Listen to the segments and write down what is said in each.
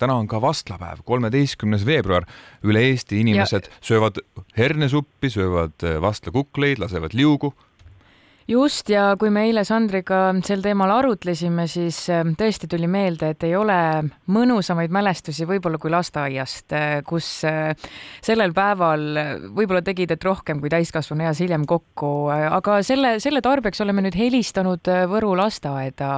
täna on ka vastlapäev, kolmeteistkümnes veebruar. üle Eesti inimesed ja... söövad hernesuppi, söövad vastlakukleid, lasevad liugu just ja kui me eile Sandriga sel teemal arutlesime, siis äh, tõesti tuli meelde, et ei ole mõnusamaid mälestusi võib-olla kui lasteaiast, äh, kus äh, sellel päeval võib-olla tegid, et rohkem kui täiskasvanu eas hiljem kokku, aga selle, selle tarbeks oleme nüüd helistanud Võru lasteaeda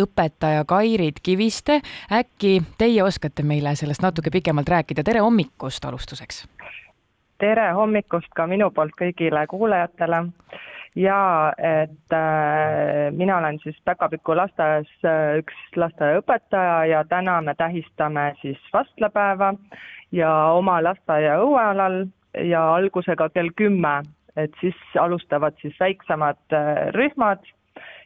õpetaja Kairit Kiviste. äkki teie oskate meile sellest natuke pikemalt rääkida, tere hommikust alustuseks! tere hommikust ka minu poolt kõigile kuulajatele ja et äh, mina olen siis Päkapiku lasteaias äh, üks lasteaiaõpetaja ja täna me tähistame siis vastlapäeva ja oma lasteaia õuealal ja algusega kell kümme, et siis alustavad siis väiksemad äh, rühmad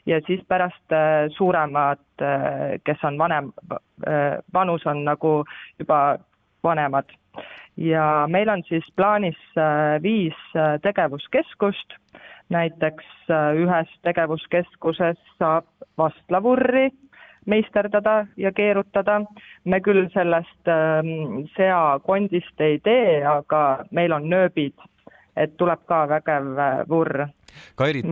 ja siis pärast äh, suuremad äh,, kes on vanem äh,, vanus on nagu juba vanemad. ja meil on siis plaanis äh, viis äh, tegevuskeskust näiteks äh, ühes tegevuskeskuses saab vastlavurri meisterdada ja keerutada. me küll sellest ähm, seakondist ei tee, aga meil on nööbid, et tuleb ka vägev äh, vurr. Kairit,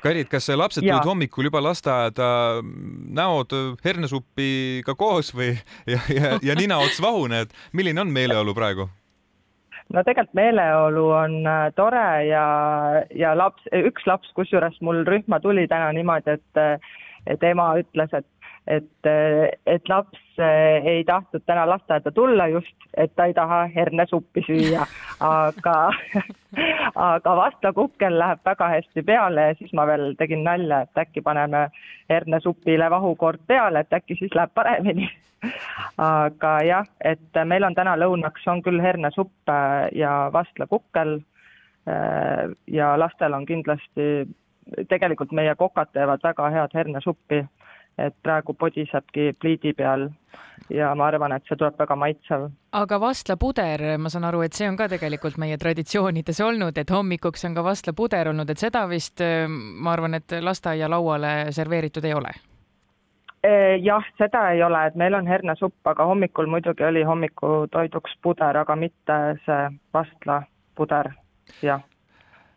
Kairit, kas lapsed tulid hommikul juba lasteaeda näod hernesuppiga koos või ja, ja, ja nina ots vahune, et milline on meeleolu praegu? No tegelikult meeleolu on äh, tore ja, ja laps, üks laps, kusjuures mul rühma tuli täna niimoodi, et, et ema ütles, et, et, et laps äh, ei tahtnud täna lasteaeda tulla just, et ta ei taha hernesuppi süüa, aga, aga vastlakukkel läheb väga hästi peale ja siis ma veel tegin nalja, et äkki paneme hernesupile vahukord peale, et äkki siis läheb paremini. Aga jah, et meil on täna lõunaks on küll hernesupp äh, ja vastlakukkel äh, ja lastel on kindlasti, tegelikult meie kokad teevad väga head hernesuppi, et praegu podisebki pliidi peal. Ja ma arvan, et see tuleb väga maitsev. aga vastlapuder, ma saan aru, et see on ka tegelikult meie traditsioonides olnud, et hommikuks on ka vastlapuder olnud, et seda vist äh, ma arvan, et lasteaialauale serveeritud ei ole. Jah, seda ei ole, et meil on hernesupp, aga hommikul muidugi oli hommikutoiduks puder, aga mitte see vastlapuder, jah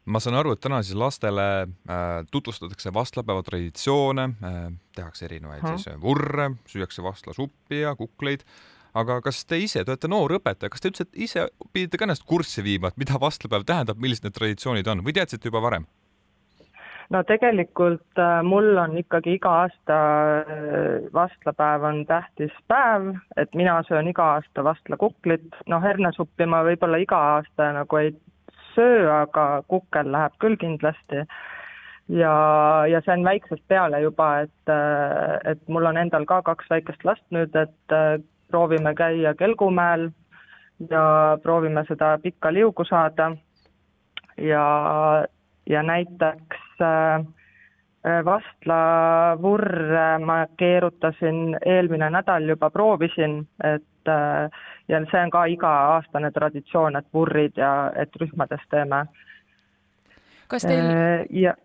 ma saan aru, et täna siis lastele äh, tutvustatakse vastlapäeva traditsioone äh,, tehakse erinevaid hmm. siis vurre, süüakse vastlasuppi ja kukleid. aga kas te ise, te olete noor õpetaja, kas te üldse ise pidite ka ennast kurssi viima, et mida vastlapäev tähendab, millised need traditsioonid on või teadsite juba varem? no tegelikult äh, mul on ikkagi iga aasta äh, vastlapäev on tähtis päev, et mina söön iga aasta vastlakuklit, noh hernesuppi ma võib-olla iga aasta nagu ei söö, aga kukkel läheb küll kindlasti. ja, ja see on väiksest peale juba, et, äh, et mul on endal ka kaks väikest last nüüd, et proovime käia Kelgumäel ja proovime seda pikka liugu saada ja, ja näiteks Äh, äh, vastlavurre ma keerutasin eelmine nädal juba proovisin, et äh, ja see on ka iga-aastane traditsioon, et vurrid ja et rühmades teeme. kas teil ja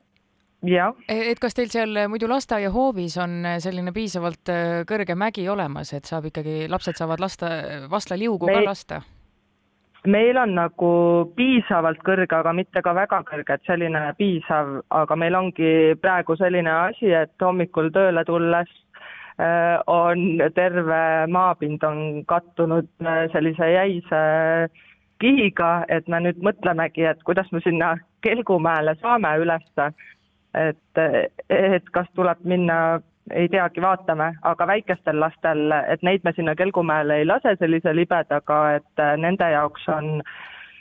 jah. E, et kas teil seal muidu lasteaiahoovis on selline piisavalt kõrge mägi olemas, et saab ikkagi, lapsed saavad lasta, vastlaliugu Me... ka lasta? meil on nagu piisavalt kõrge, aga mitte ka väga kõrge, et selline piisav, aga meil ongi praegu selline asi, et hommikul tööle tulles äh, on terve maapind on kattunud äh, sellise jäise kihiga, et me nüüd mõtlemegi, et kuidas me sinna Kelgumäele saame ülesse. et, et kas tuleb minna ei teagi, vaatame, aga väikestel lastel, et neid me sinna Kelgumäele ei lase sellise libedaga, et äh, nende jaoks on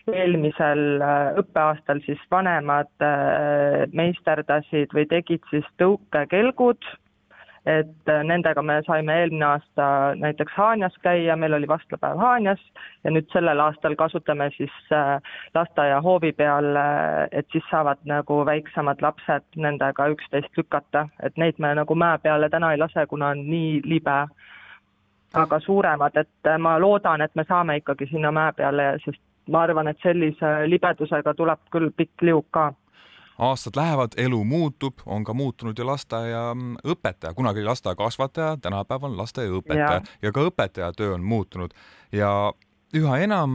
eelmisel äh, õppeaastal siis vanemad äh, meisterdasid või tegid siis tõukekelgud et äh, nendega me saime eelmine aasta näiteks Haanjas käia, meil oli vastlapäev Haanjas ja nüüd sellel aastal kasutame siis äh, lasteaia hoovi peal, äh, et siis saavad nagu väiksemad lapsed nendega üksteist lükata, et neid me nagu mäe peale täna ei lase, kuna on nii libe. aga suuremad, et ma loodan, et me saame ikkagi sinna mäe peale, sest ma arvan, et sellise libedusega tuleb küll pikk liuk ka aastad lähevad, elu muutub, on ka muutunud ju lasteaiaõpetaja, kunagi oli lasteaiakasvataja, tänapäeval on lasteaiaõpetaja ja. ja ka õpetaja töö on muutunud ja üha enam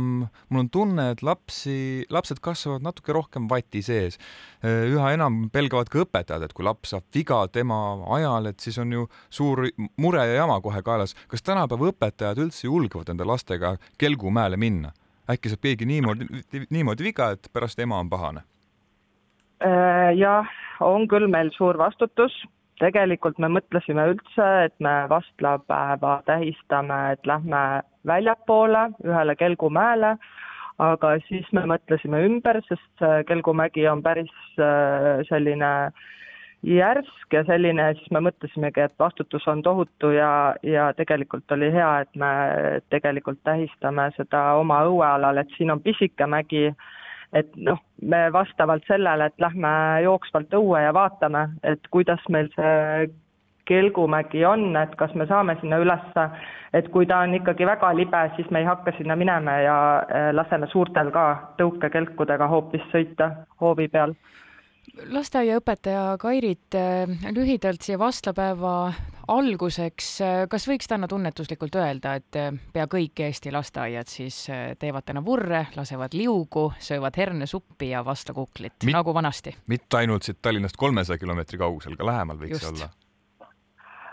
mul on tunne, et lapsi, lapsed kasvavad natuke rohkem vati sees. üha enam pelgavad ka õpetajad, et kui laps saab viga tema ajal, et siis on ju suur mure ja jama kohe kaelas. kas tänapäeva õpetajad üldse julgevad enda lastega Kelgumäele minna? äkki saab keegi niimoodi, niimoodi viga, et pärast ema on pahane? Äh, jah, on küll meil suur vastutus. Tegelikult me mõtlesime üldse, et me vastlapäeva tähistame, et lähme väljapoole ühele Kelgumäele, aga siis me mõtlesime ümber, sest Kelgumägi on päris äh, selline järsk ja selline, siis me mõtlesimegi, et vastutus on tohutu ja, ja tegelikult oli hea, et me tegelikult tähistame seda oma õuealal, et siin on pisike mägi et noh, me vastavalt sellele, et lähme jooksvalt õue ja vaatame, et kuidas meil see Kelgumägi on, et kas me saame sinna ülesse, et kui ta on ikkagi väga libe, siis me ei hakka sinna minema ja eh, laseme suurtel ka tõukekelkudega hoopis sõita hoovi peal. Lasteaiaõpetaja Kairit, äh, lühidalt siia vastlapäeva alguseks, äh, kas võiks täna tunnetuslikult öelda, et äh, pea kõik Eesti lasteaiad siis teevad täna vurre, lasevad liugu, söövad hernesuppi ja vastlakuklit Mit, nagu vanasti? mitte ainult siit Tallinnast kolmesaja kilomeetri kaugusel, ka lähemal võiks Just. olla?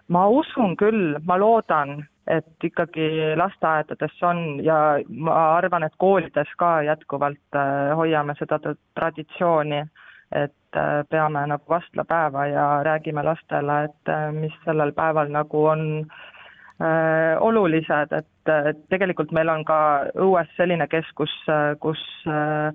ma usun küll, ma loodan, et ikkagi lasteaedades on ja ma arvan, et koolides ka jätkuvalt hoiame seda traditsiooni et äh, peame nagu vastlapäeva ja räägime lastele, et äh, mis sellel päeval nagu on äh, olulised, et, et tegelikult meil on ka õues selline keskus, kus äh,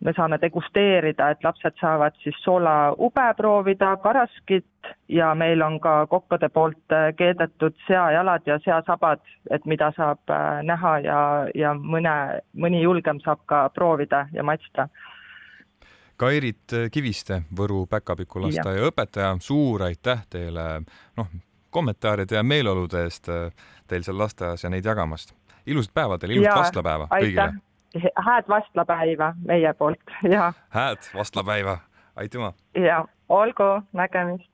me saame degusteerida, et lapsed saavad siis soolaube proovida, karaskit ja meil on ka kokkade poolt äh, keedetud seajalad ja seasabad, et mida saab äh, näha ja, ja mõne, mõni julgem saab ka proovida ja matsta Kairit Kiviste, Võru Päkapiku lasteaia õpetaja, suur aitäh teile noh, kommentaaride ja meeleolude eest äh, teil seal lasteaias ja neid jagamast. ilusat päeva teile, ilusat vastlapäeva kõigile! hääd vastlapäiva meie poolt ja. hääd vastlapäiva, aitüma! ja olgu, nägemist!